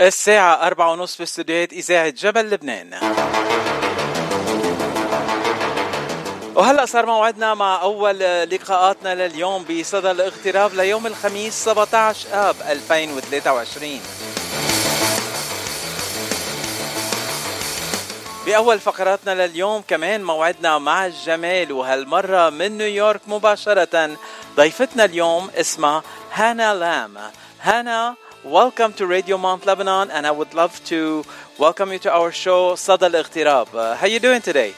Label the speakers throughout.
Speaker 1: الساعة أربعة ونص في استوديوهات إذاعة جبل لبنان. وهلا صار موعدنا مع أول لقاءاتنا لليوم بصدى الاغتراب ليوم الخميس 17 آب 2023 بأول فقراتنا لليوم كمان موعدنا مع الجمال وهالمرة من نيويورك مباشرة. ضيفتنا اليوم اسمها هانا لام. هانا Welcome to Radio Mount Lebanon, and I would love to welcome you to our show, Sada al uh, How are you doing today?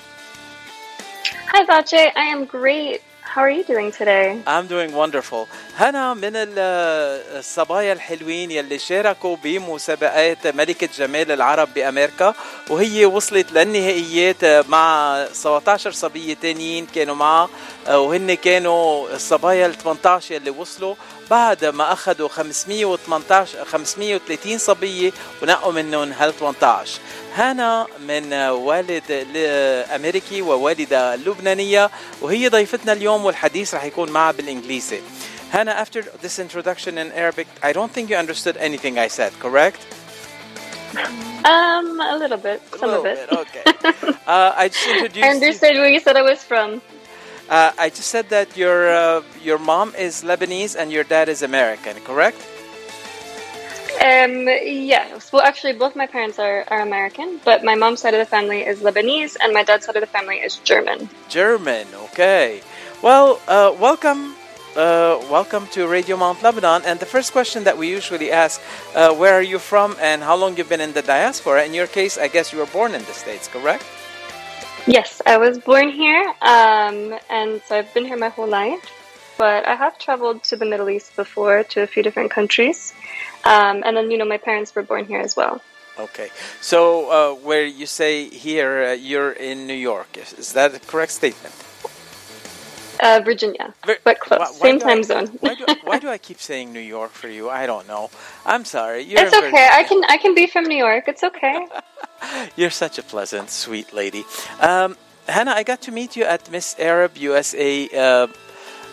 Speaker 2: Hi, Vache. I am great. How are you doing today?
Speaker 1: I'm doing wonderful. هنا من الصبايا الحلوين يلي شاركوا بمسابقات ملكة جمال العرب بأمريكا وهي وصلت للنهائيات مع 17 صبية تانيين كانوا معها وهن كانوا الصبايا ال 18 يلي وصلوا بعد ما اخذوا 518 530 صبيه ونقوا منهم هال 18 هانا من والد امريكي ووالده لبنانيه وهي ضيفتنا اليوم والحديث رح يكون معها بالانجليزي Hannah, after this introduction in Arabic, I don't think you understood anything I said, correct?
Speaker 2: Um, a little bit, some
Speaker 1: a
Speaker 2: of it.
Speaker 1: Bit, okay. uh, I just introduced.
Speaker 2: I understood where you said I was from.
Speaker 1: Uh, I just said that your uh, your mom is Lebanese and your dad is American, correct?
Speaker 2: Um, yes. Well, actually, both my parents are, are American, but my mom's side of the family is Lebanese, and my dad's side of the family is German.
Speaker 1: German, okay. Well, uh, welcome. Uh, welcome to Radio Mount Lebanon. And the first question that we usually ask, uh, where are you from and how long you've been in the diaspora? In your case, I guess you were born in the States, correct?
Speaker 2: Yes, I was born here, um, and so I've been here my whole life. But I have traveled to the Middle East before, to a few different countries. Um, and then, you know, my parents were born here as well.
Speaker 1: Okay. So, uh, where you say here, uh, you're in New York, is, is that a correct statement?
Speaker 2: Uh, Virginia, Vir- but close. Why, why Same time
Speaker 1: I,
Speaker 2: zone.
Speaker 1: why, do I, why, do I, keep saying New York for you? I don't know. I'm sorry. You're
Speaker 2: it's okay. I can I can be from New York. It's okay.
Speaker 1: You're such a pleasant, sweet lady. Um, Hanna, I got to meet you at Miss Arab USA uh,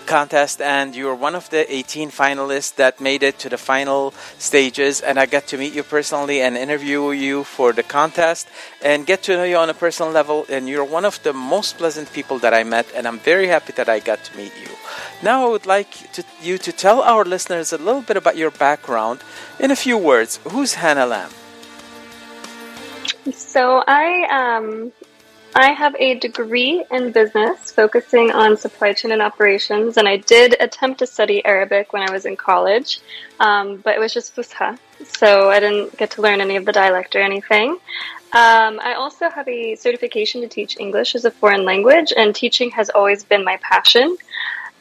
Speaker 1: contest, and you were one of the 18 finalists that made it to the final stages. And I got to meet you personally and interview you for the contest and get to know you on a personal level. And you're one of the most pleasant people that I met, and I'm very happy that I got to meet you. Now, I would like to, you to tell our listeners a little bit about your background in a few words. Who's Hanna Lamm?
Speaker 2: So I um, I have a degree in business focusing on supply chain and operations, and I did attempt to study Arabic when I was in college, um, but it was just Fusha, so I didn't get to learn any of the dialect or anything. Um, I also have a certification to teach English as a foreign language, and teaching has always been my passion.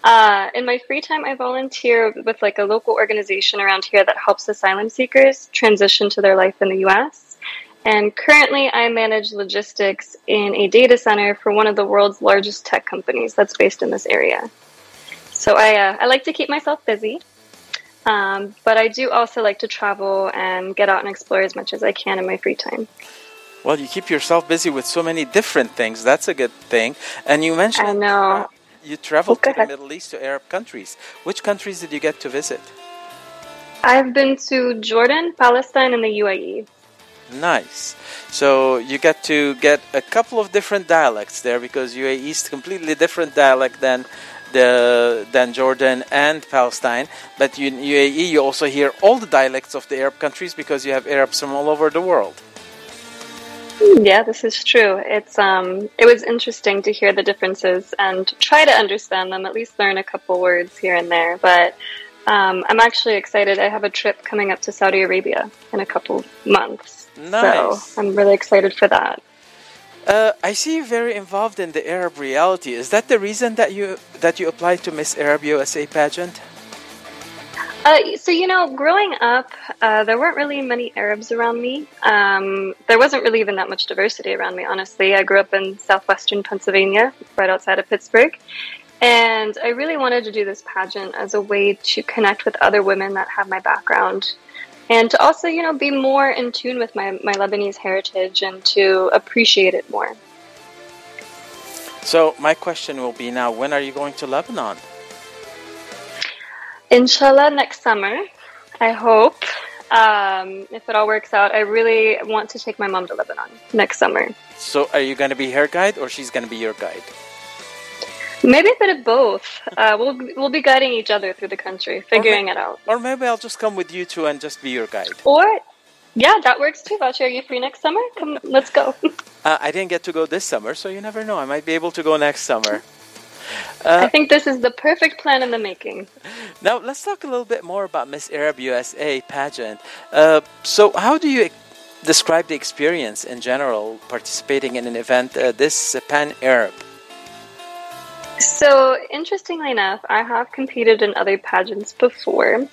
Speaker 2: Uh, in my free time, I volunteer with like a local organization around here that helps asylum seekers transition to their life in the U.S. And currently, I manage logistics in a data center for one of the world's largest tech companies that's based in this area. So I, uh, I like to keep myself busy, um, but I do also like to travel and get out and explore as much as I can in my free time.
Speaker 1: Well, you keep yourself busy with so many different things. That's a good thing. And you mentioned
Speaker 2: I know.
Speaker 1: you traveled to the Middle East to Arab countries. Which countries did you get to visit?
Speaker 2: I've been to Jordan, Palestine, and the UAE.
Speaker 1: Nice. So you get to get a couple of different dialects there because UAE is completely different dialect than the than Jordan and Palestine. But in UAE you also hear all the dialects of the Arab countries because you have Arabs from all over the world.
Speaker 2: Yeah, this is true. It's um it was interesting to hear the differences and try to understand them, at least learn a couple words here and there. But um, I'm actually excited. I have a trip coming up to Saudi Arabia in a couple months.
Speaker 1: Nice.
Speaker 2: So I'm really excited for that.
Speaker 1: Uh, I see you very involved in the Arab reality. Is that the reason that you that you applied to Miss Arab USA pageant?
Speaker 2: Uh, so you know, growing up, uh, there weren't really many Arabs around me. Um, there wasn't really even that much diversity around me. Honestly, I grew up in southwestern Pennsylvania, right outside of Pittsburgh, and I really wanted to do this pageant as a way to connect with other women that have my background and to also, you know, be more in tune with my, my Lebanese heritage and to appreciate it more.
Speaker 1: So, my question will be now when are you going to Lebanon?
Speaker 2: Inshallah, next summer, I hope. um, if it all works out, I really want to take my mom to Lebanon next summer.
Speaker 1: So, are you going to be her guide, or she's going to be your guide?
Speaker 2: Maybe a bit of both. Uh, we'll we'll be guiding each other through the country, figuring
Speaker 1: it
Speaker 2: out.
Speaker 1: Or maybe I'll just come with you two and just be your guide.
Speaker 2: Or, yeah, that works too. Vache, are you free next summer? Come, let's go.
Speaker 1: uh, I didn't get to go this summer, so you never know. I might be able to go next summer.
Speaker 2: Uh, I think this is the perfect plan in the making.
Speaker 1: Now, let's talk a little bit more about Miss Arab USA pageant. Uh, so, how do you describe the experience in general participating in an event uh, this Pan Arab?
Speaker 2: So, interestingly enough, I have competed in other pageants before,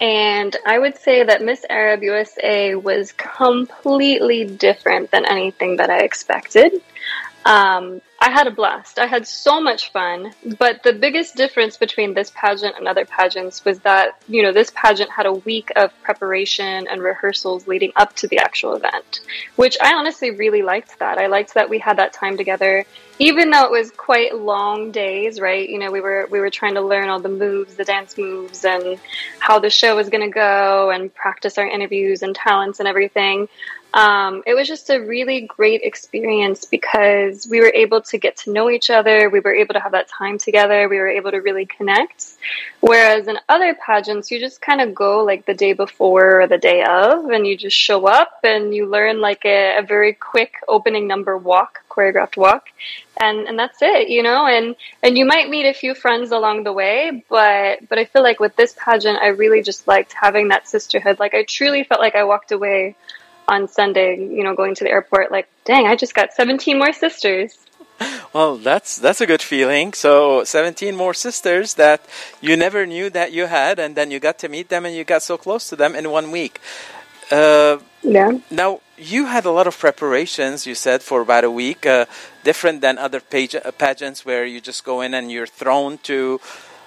Speaker 2: and I would say that Miss Arab USA was completely different than anything that I expected. Um, I had a blast. I had so much fun. But the biggest difference between this pageant and other pageants was that, you know, this pageant had a week of preparation and rehearsals leading up to the actual event, which I honestly really liked that. I liked that we had that time together, even though it was quite long days, right? You know, we were, we were trying to learn all the moves, the dance moves and how the show was going to go and practice our interviews and talents and everything. Um, it was just a really great experience because we were able to get to know each other. We were able to have that time together. We were able to really connect. Whereas in other pageants, you just kind of go like the day before or the day of, and you just show up and you learn like a, a very quick opening number walk, choreographed walk, and and that's it, you know. And and you might meet a few friends along the way, but but I feel like with this pageant, I really just liked having that sisterhood. Like I truly felt like I walked away on Sunday, you know, going to the airport, like, dang, I just got 17 more sisters.
Speaker 1: Well, that's that's a good feeling. So, 17 more sisters that you never knew that you had, and then you got to meet them, and you got so close to them in one week.
Speaker 2: Uh, yeah.
Speaker 1: Now, you had a lot of preparations. You said for about a week, uh, different than other page- pageants where you just go in and you're thrown to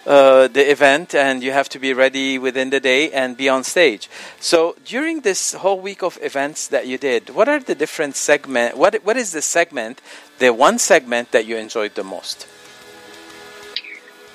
Speaker 1: uh, the event and you have to be ready within the day and be on stage. So during this whole week of events that you did, what are the different segment? What what is the segment, the one segment that you enjoyed the most?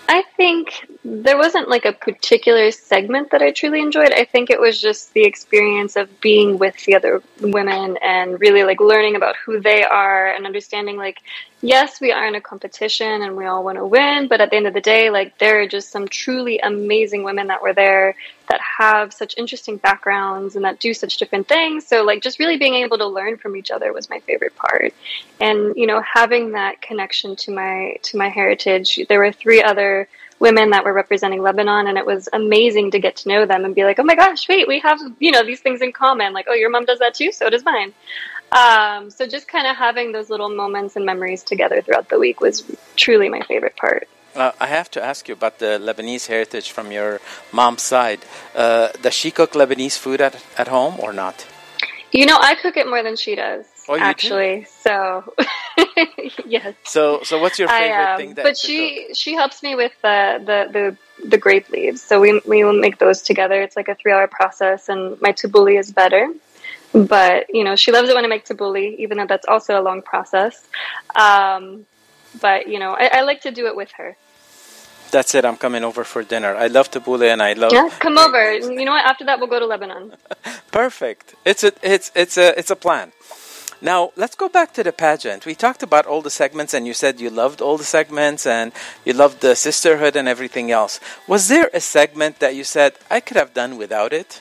Speaker 2: I think there wasn't like a particular segment that I truly enjoyed. I think it was just the experience of being with the other women and really like learning about who they are and understanding like yes, we are in a competition and we all want to win, but at the end of the day, like there are just some truly amazing women that were there that have such interesting backgrounds and that do such different things. So like just really being able to learn from each other was my favorite part. And you know, having that connection to my to my heritage. There were three other women that were representing Lebanon and it was amazing to get to know them and be like, "Oh my gosh, wait, we have, you know, these things in common. Like, oh, your mom does that too, so does mine." Um, so just kind of having those little moments and memories together throughout the week was truly my favorite part.
Speaker 1: Uh, I have to ask you about the Lebanese heritage from your mom's side. Uh, does she cook Lebanese food at, at home or not?
Speaker 2: You know, I cook it more than she does. Oh, actually, so yes.
Speaker 1: So, so what's your favorite I, um, thing?
Speaker 2: but she cook? she helps me with the, the the the grape leaves. So we we will make those together. It's like a three hour process, and my tabbouleh is better. But you know, she loves it when I make tabbouleh, even though that's also a long process. Um, but you know, I, I, like to do it with her.
Speaker 1: That's it. I'm coming over for dinner. I love tabbouleh, and I love.
Speaker 2: Yeah, come over. You know what? After that, we'll go to Lebanon.
Speaker 1: Perfect. It's a it's it's a it's a plan. Now, let's go back to the pageant. We talked about all the segments, and you said you loved all the segments and you loved the sisterhood and everything else. Was there a segment that you said, I could have done without it?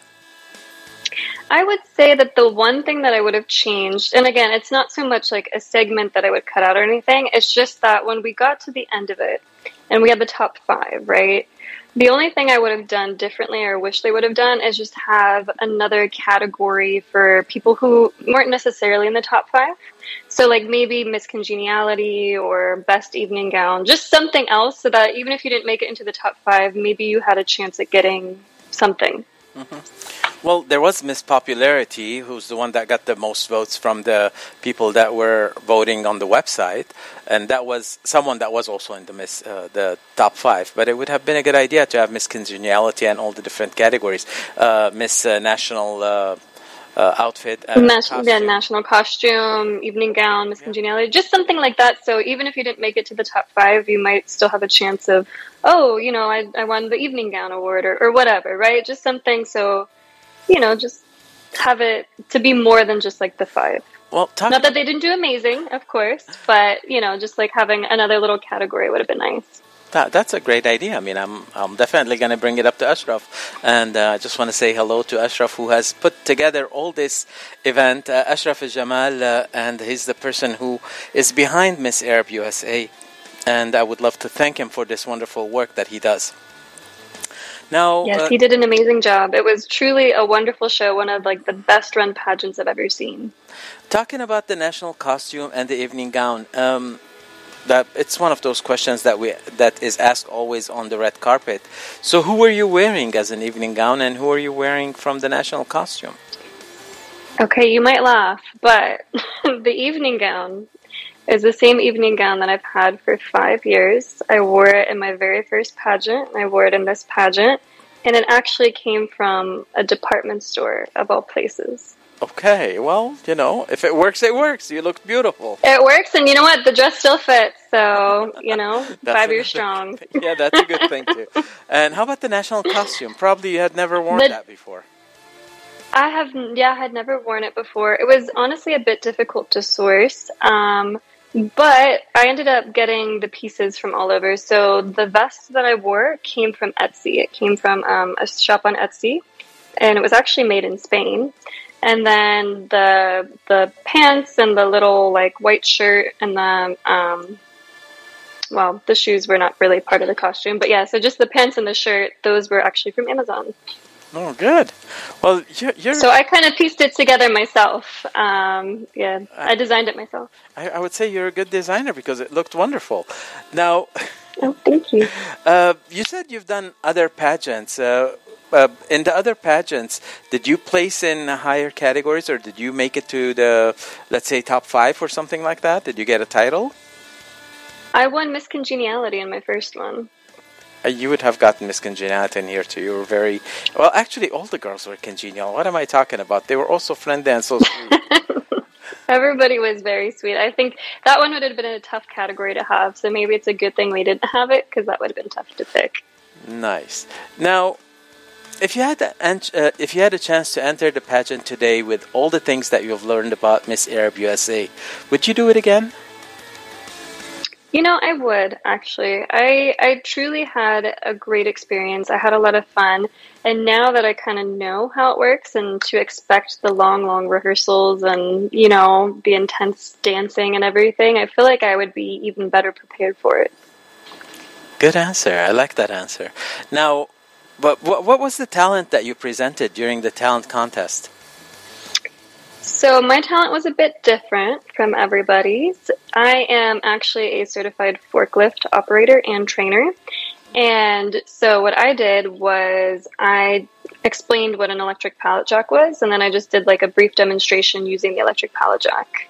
Speaker 2: I would say that the one thing that I would have changed, and again, it's not so much like a segment that I would cut out or anything, it's just that when we got to the end of it and we had the top five, right? The only thing I would have done differently or wish they would have done is just have another category for people who weren't necessarily in the top five. So, like maybe Miss Congeniality or Best Evening Gown, just something else so that even if you didn't make it into the top five, maybe you had a chance at getting something.
Speaker 1: Mm-hmm. Well, there was Miss Popularity, who's the one that got the most votes from the people that were voting on the website, and that was someone that was also in the Miss uh, the top five. But it would have been a good idea to have Miss Congeniality and all the different categories, uh, Miss uh, National. Uh, uh, outfit,
Speaker 2: national, yeah, national costume, evening gown, Miss yeah. Congeniality, just something like that. So even if you didn't make it to the top five, you might still have a chance of, oh, you know, I, I won the evening gown award or, or whatever, right? Just something so you know, just have it to be more than just like the five.
Speaker 1: Well,
Speaker 2: not that they didn't do amazing, of course, but you know, just like having another little category would have been nice.
Speaker 1: That, that's a great idea. I mean, I'm, I'm definitely going to bring it up to Ashraf. And uh, I just want to say hello to Ashraf, who has put together all this event. Uh, Ashraf Jamal, uh, and he's the person who is behind Miss Arab USA. And I would love to thank him for this wonderful work that he does. Now,
Speaker 2: yes,
Speaker 1: uh,
Speaker 2: he did an amazing job. It was truly a wonderful show, one of like the best run pageants I've ever seen.
Speaker 1: Talking about the national costume and the evening gown, um, that it's one of those questions that we that is asked always on the red carpet. So, who were you wearing as an evening gown, and who are you wearing from the national costume?
Speaker 2: Okay, you might laugh, but the evening gown is the same evening gown that I've had for five years. I wore it in my very first pageant, and I wore it in this pageant, and it actually came from a department store of all places.
Speaker 1: Okay, well, you know, if it works, it works. You look beautiful.
Speaker 2: It works, and you know what? The dress still fits, so you know, five years strong.
Speaker 1: yeah, that's a good thing too. And how about the national costume? Probably you had never worn the, that before.
Speaker 2: I have, yeah, I had never worn it before. It was honestly a bit difficult to source. Um, but I ended up getting the pieces from all over. So the vest that I wore came from Etsy. It came from um, a shop on Etsy, and it was actually made in Spain. And then the the pants and the little like white shirt and the um, well, the shoes were not really part of the costume, but yeah. So just the pants and the shirt; those were actually from Amazon.
Speaker 1: Oh, good. Well, you're, you're
Speaker 2: so I kind of pieced it together myself. Um, yeah, I, I, designed it myself.
Speaker 1: I, I, would say you're a good designer because it looked wonderful. Now,
Speaker 2: oh, thank you.
Speaker 1: Uh, you said you've done other pageants. Uh, uh, in the other pageants, did you place in higher categories, or did you make it to the, let's say, top five or something like that? Did you get a title?
Speaker 2: I won Miss Congeniality in my first one.
Speaker 1: Uh, you would have gotten Miss Congeniality in here too. You were very well. Actually, all the girls were congenial. What am I talking about? They were also friendly and so sweet.
Speaker 2: Everybody was very sweet. I think that one would have been a tough category to have. So maybe it's a good thing we didn't have it because that would have been tough to pick.
Speaker 1: Nice. Now, if you had the, uh, if you had a chance to enter the pageant today with all the things that you've learned about Miss Arab USA, would you do it again?
Speaker 2: You know, I would actually. I I truly had a great experience. I had a lot of fun, and now that I kind of know how it works and to expect the long, long rehearsals and you know the intense dancing and everything, I feel like I would be even better prepared for it.
Speaker 1: Good answer. I like that answer. Now, but what what was the talent that you presented during the talent contest?
Speaker 2: So my talent was a bit different from everybody's. I am actually a certified forklift operator and trainer. And so what I did was I explained what an electric pallet jack was, and then I just did like a brief demonstration using the electric pallet jack.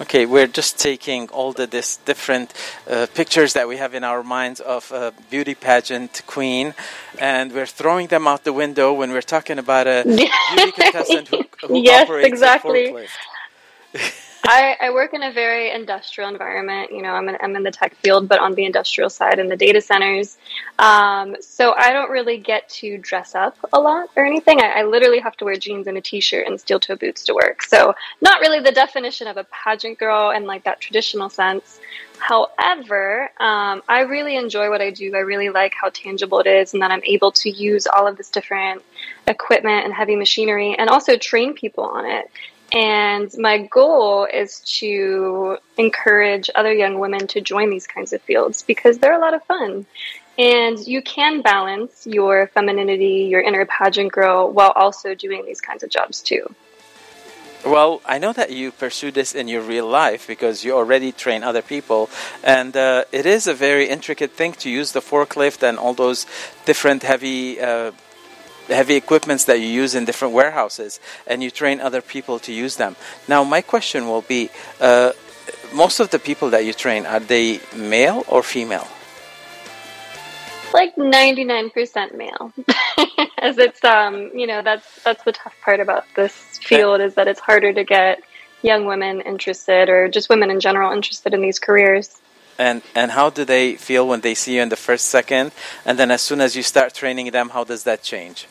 Speaker 1: Okay, we're just taking all the this different uh, pictures that we have in our minds of a beauty pageant queen, and we're throwing them out the window when we're talking about a beauty contestant who, who
Speaker 2: yes,
Speaker 1: operates
Speaker 2: exactly.
Speaker 1: a forklift.
Speaker 2: I, I, work in a very industrial environment. You know, I'm in, I'm in the tech field, but on the industrial side in the data centers. Um, so I don't really get to dress up a lot or anything. I, I literally have to wear jeans and a t-shirt and steel toe boots to work. So not really the definition of a pageant girl in like that traditional sense. However, um, I really enjoy what I do. I really like how tangible it is, and that I'm able to use all of this different equipment and heavy machinery, and also train people on it. And my goal is to encourage other young women to join these kinds of fields because they're a lot of fun. And you can balance your femininity, your inner pageant girl, while also doing these kinds of jobs too.
Speaker 1: Well, I know that you pursue this in your real life because you already train other people, and uh, it is a very intricate thing to use the forklift and all those different heavy uh, heavy equipments that you use in different warehouses and you train other people to use them. Now, my question will be uh, most of the people that you train, are they male or female?
Speaker 2: Like 99% male. As it's, um, you know, that's, that's the tough part about this field is that it's harder to get young women interested or just women in general interested in these careers
Speaker 1: and and how do they feel when they see you in the first second? And then as soon as you start training them how does that change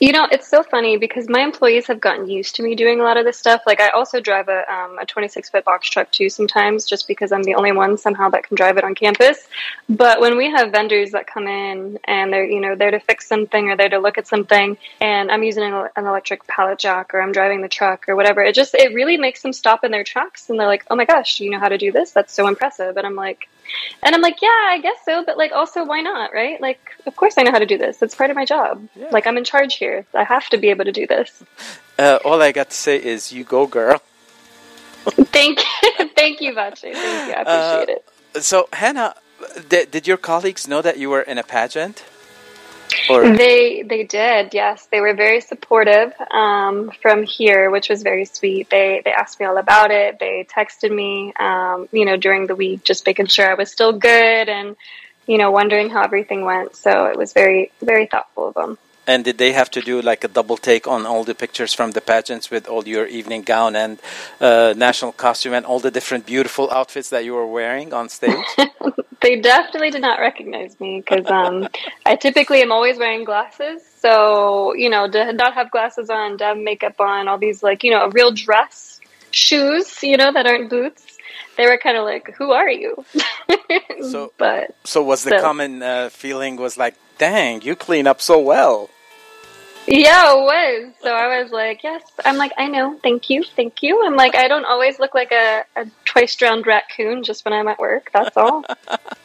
Speaker 2: You know, it's so funny because my employees have gotten used to me doing a lot of this stuff. Like, I also drive a um, a 26 foot box truck too sometimes, just because I'm the only one somehow that can drive it on campus. But when we have vendors that come in and they're you know there to fix something or there to look at something, and I'm using an, an electric pallet jack or I'm driving the truck or whatever, it just it really makes them stop in their tracks and they're like, "Oh my gosh, you know how to do this? That's so impressive!" And I'm like, and I'm like, yeah, I guess so, but like also why not, right? Like of course I know how to do this. It's part of my job. Yeah. Like I'm in charge here. I have to be able to do this.
Speaker 1: Uh, all I got to say is you go girl.
Speaker 2: Thank you. Thank you, Vache. Thank you. I appreciate uh,
Speaker 1: it. So Hanna, did, did your colleagues know that you were in a pageant?
Speaker 2: Or? They they did, yes. They were very supportive um, from here, which was very sweet. They they asked me all about it. They texted me, um, you know, during the week, just making sure I was still good and you know, wondering how everything went. So it was very very thoughtful of them.
Speaker 1: And did they have to do like a double take on all the pictures from the pageants with all your evening gown and uh, national costume and all the different beautiful outfits that you were wearing on stage?
Speaker 2: they definitely did not recognize me because um, I typically am always wearing glasses. So, you know, to not have glasses on, to have makeup on, all these like, you know, a real dress, shoes, you know, that aren't boots they were kind of like, "Who are you?"
Speaker 1: so, but so was the so. common uh, feeling was like, "Dang, you clean up so well."
Speaker 2: Yeah, it was. So I was like, yes. I'm like, I know. Thank you. Thank you. I'm like, I don't always look like a, a twice drowned raccoon just when I'm at work. That's all.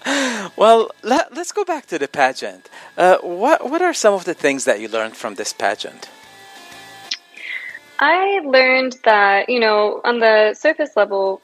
Speaker 1: well, let, us go back to the pageant. Uh, what, what are some of the things that you learned from this pageant?
Speaker 2: I learned that, you know, on the surface level,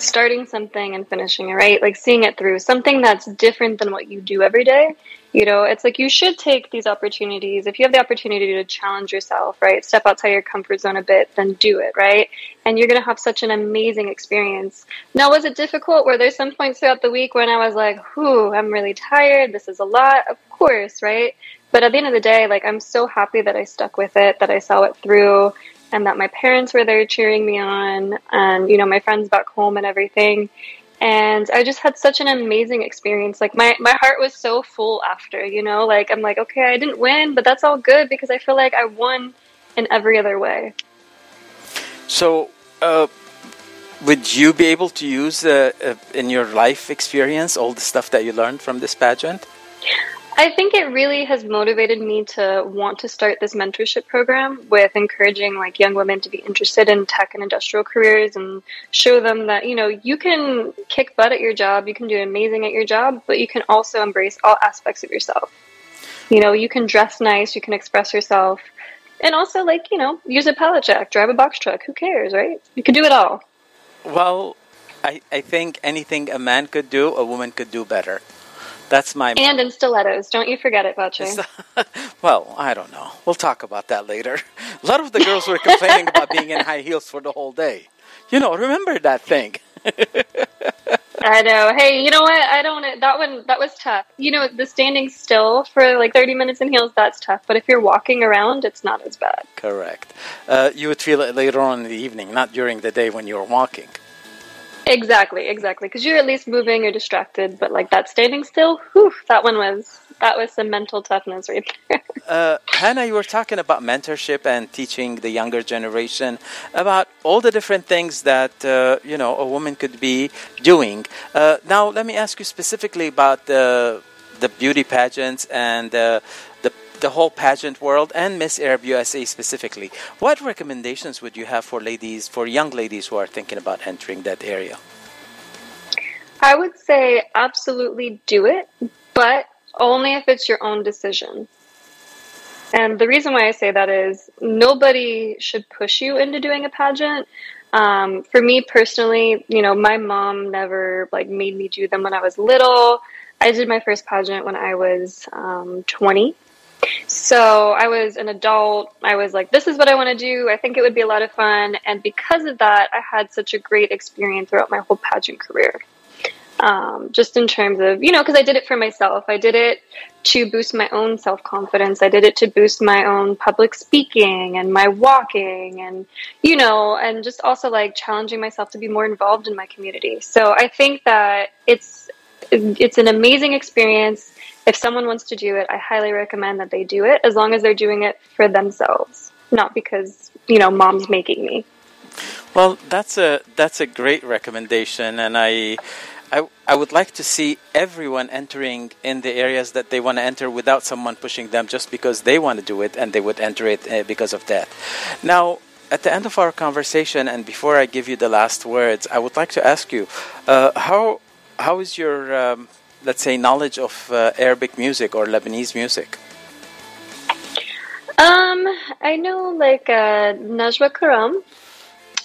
Speaker 2: starting something and finishing it, right? Like seeing it through, something that's different than what you do every day you know, it's like you should take these opportunities. If you have the opportunity to challenge yourself, right? Step outside your comfort zone a bit, then do it, right? And you're going to have such an amazing experience. Now, was it difficult? Were there some points throughout the week when I was like, whew, I'm really tired. This is a lot. Of course, right? But at the end of the day, like, I'm so happy that I stuck with it, that I saw it through, and that my parents were there cheering me on, and, you know, my friends back home and everything and I just had such an amazing experience. Like my my heart was so full after, you know, like I'm like, okay, I didn't win, but that's all good because I feel like I won in every other way.
Speaker 1: So, uh, would you be able to use uh, uh, in your life experience all the stuff that you learned from this pageant?
Speaker 2: I think it really has motivated me to want to start this mentorship program with encouraging like young women to be interested in tech and industrial careers and show them that, you know, you can kick butt at your job, you can do amazing at your job, but you can also embrace all aspects of yourself. You know, you can dress nice, you can express yourself, and also like, you know, use a pallet jack, drive a box truck, who cares, right? You can do it all.
Speaker 1: Well, I, I think anything a man could do, a woman could do better. That's my
Speaker 2: and in stilettos. Don't you forget it, Vache.
Speaker 1: well, I don't know. We'll talk about that later. A lot of the girls were complaining about being in high heels for the whole day. You know, remember that thing.
Speaker 2: I know. Hey, you know what? I don't. That one. That was tough. You know, the standing still for like thirty minutes in heels. That's tough. But if you're walking around, it's not as bad.
Speaker 1: Correct. Uh, you would feel it later on in the evening, not during the day when you're walking.
Speaker 2: Exactly, exactly. Because you're at least moving or distracted, but like that standing still, whew, that one was that was some mental toughness right there.
Speaker 1: uh, Hanna, you were talking about mentorship and teaching the younger generation about all the different things that uh, you know a woman could be doing. Uh, now, let me ask you specifically about the the beauty pageants and uh, the the whole pageant world and Miss Arab USA specifically. What recommendations would you have for ladies, for young ladies who are thinking about entering that area?
Speaker 2: I would say absolutely do it, but only if it's your own decision. And the reason why I say that is nobody should push you into doing a pageant. Um, for me personally, you know, my mom never like made me do them when I was little. I did my first pageant when I was um, 20. So I was an adult. I was like, this is what I want to do. I think it would be a lot of fun. And because of that, I had such a great experience throughout my whole pageant career. Um, just in terms of, you know, because I did it for myself. I did it to boost my own self confidence. I did it to boost my own public speaking and my walking and, you know, and just also like challenging myself to be more involved in my community. So I think that it's, it's an amazing experience if someone wants to do it, I highly recommend that they do it as long as they're doing it for themselves, not because, you know, mom's making me.
Speaker 1: Well, that's a that's a great recommendation and I I, I would like to see everyone entering in the areas that they want to enter without someone pushing them just because they want to do it and they would enter it uh, because of that. Now, at the end of our conversation and before I give you the last words, I would like to ask you uh, how how is your um, let's say knowledge of uh, Arabic music or Lebanese music?
Speaker 2: Um, I know like uh, Najwa Karam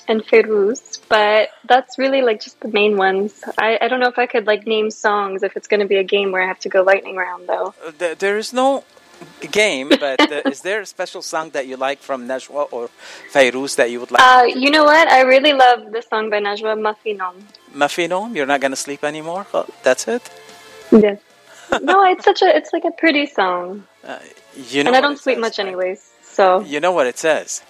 Speaker 2: and Fairuz, but that's really like just the main ones. I, I don't know if I could like name songs if it's going to be a game where I have to go lightning round though.
Speaker 1: Uh, there is no game, but uh, is there a special song that you like from Najwa or Fairuz that you would like?
Speaker 2: Uh, you know what? I really love the song by Najwa, Mafinom.
Speaker 1: Mafinom? You're not going to sleep anymore? Oh, that's it?
Speaker 2: Yes. no, it's such a, it's like a pretty song.
Speaker 1: Uh, you know
Speaker 2: and I don't sleep says, much anyways, so.
Speaker 1: You know what it says?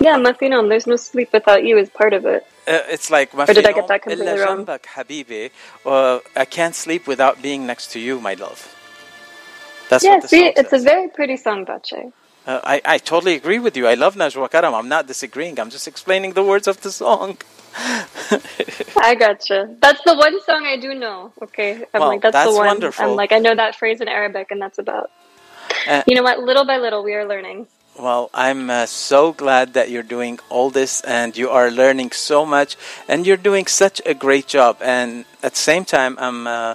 Speaker 2: Yeah, Mafinon, there's no sleep without you is part of it.
Speaker 1: Uh, it's like
Speaker 2: Or did I get that completely wrong?
Speaker 1: Habibi, uh, I can't sleep without being next to you, my love.
Speaker 2: That's yeah, see, it's a very pretty song, Vache.
Speaker 1: Uh, I, I totally agree with you. I love Najwa Karam. I'm not disagreeing. I'm just explaining the words of the song.
Speaker 2: I gotcha. That's the one song I do know. Okay, I'm
Speaker 1: well,
Speaker 2: like that's,
Speaker 1: that's
Speaker 2: the one.
Speaker 1: Wonderful.
Speaker 2: I'm like I know that phrase in Arabic, and that's about. Uh, you know what? Little by little, we are learning.
Speaker 1: Well, I'm uh, so glad that you're doing all this and you are learning so much and you're doing such a great job. And at the same time, I'm. Uh,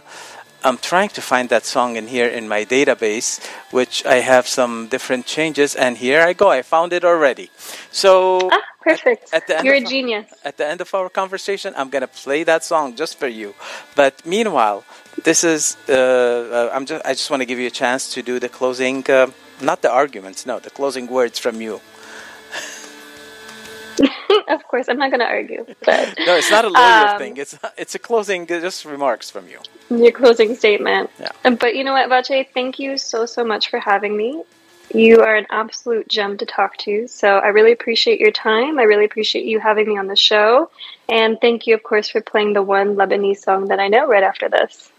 Speaker 1: I'm trying to find that song in here in my database, which I have some different changes, and here I go. I found it already. So
Speaker 2: ah, perfect. At, at the end You're a genius.
Speaker 1: at the end of our conversation, I'm gonna play that song just for you. But meanwhile, this is uh, uh, I'm just I just want to give you a chance to do the closing, uh, not the arguments, no, the closing words from you.
Speaker 2: of course, I'm not going to argue. But
Speaker 1: no, it's not a lawyer um, thing. It's it's a closing, just remarks from you.
Speaker 2: Your closing statement.
Speaker 1: Yeah.
Speaker 2: But you know what, Vache? Thank you so so much for having me. You are an absolute gem to talk to. So I really appreciate your time. I really appreciate you having me on the show. And thank you, of course, for playing the one Lebanese song that I know right after this.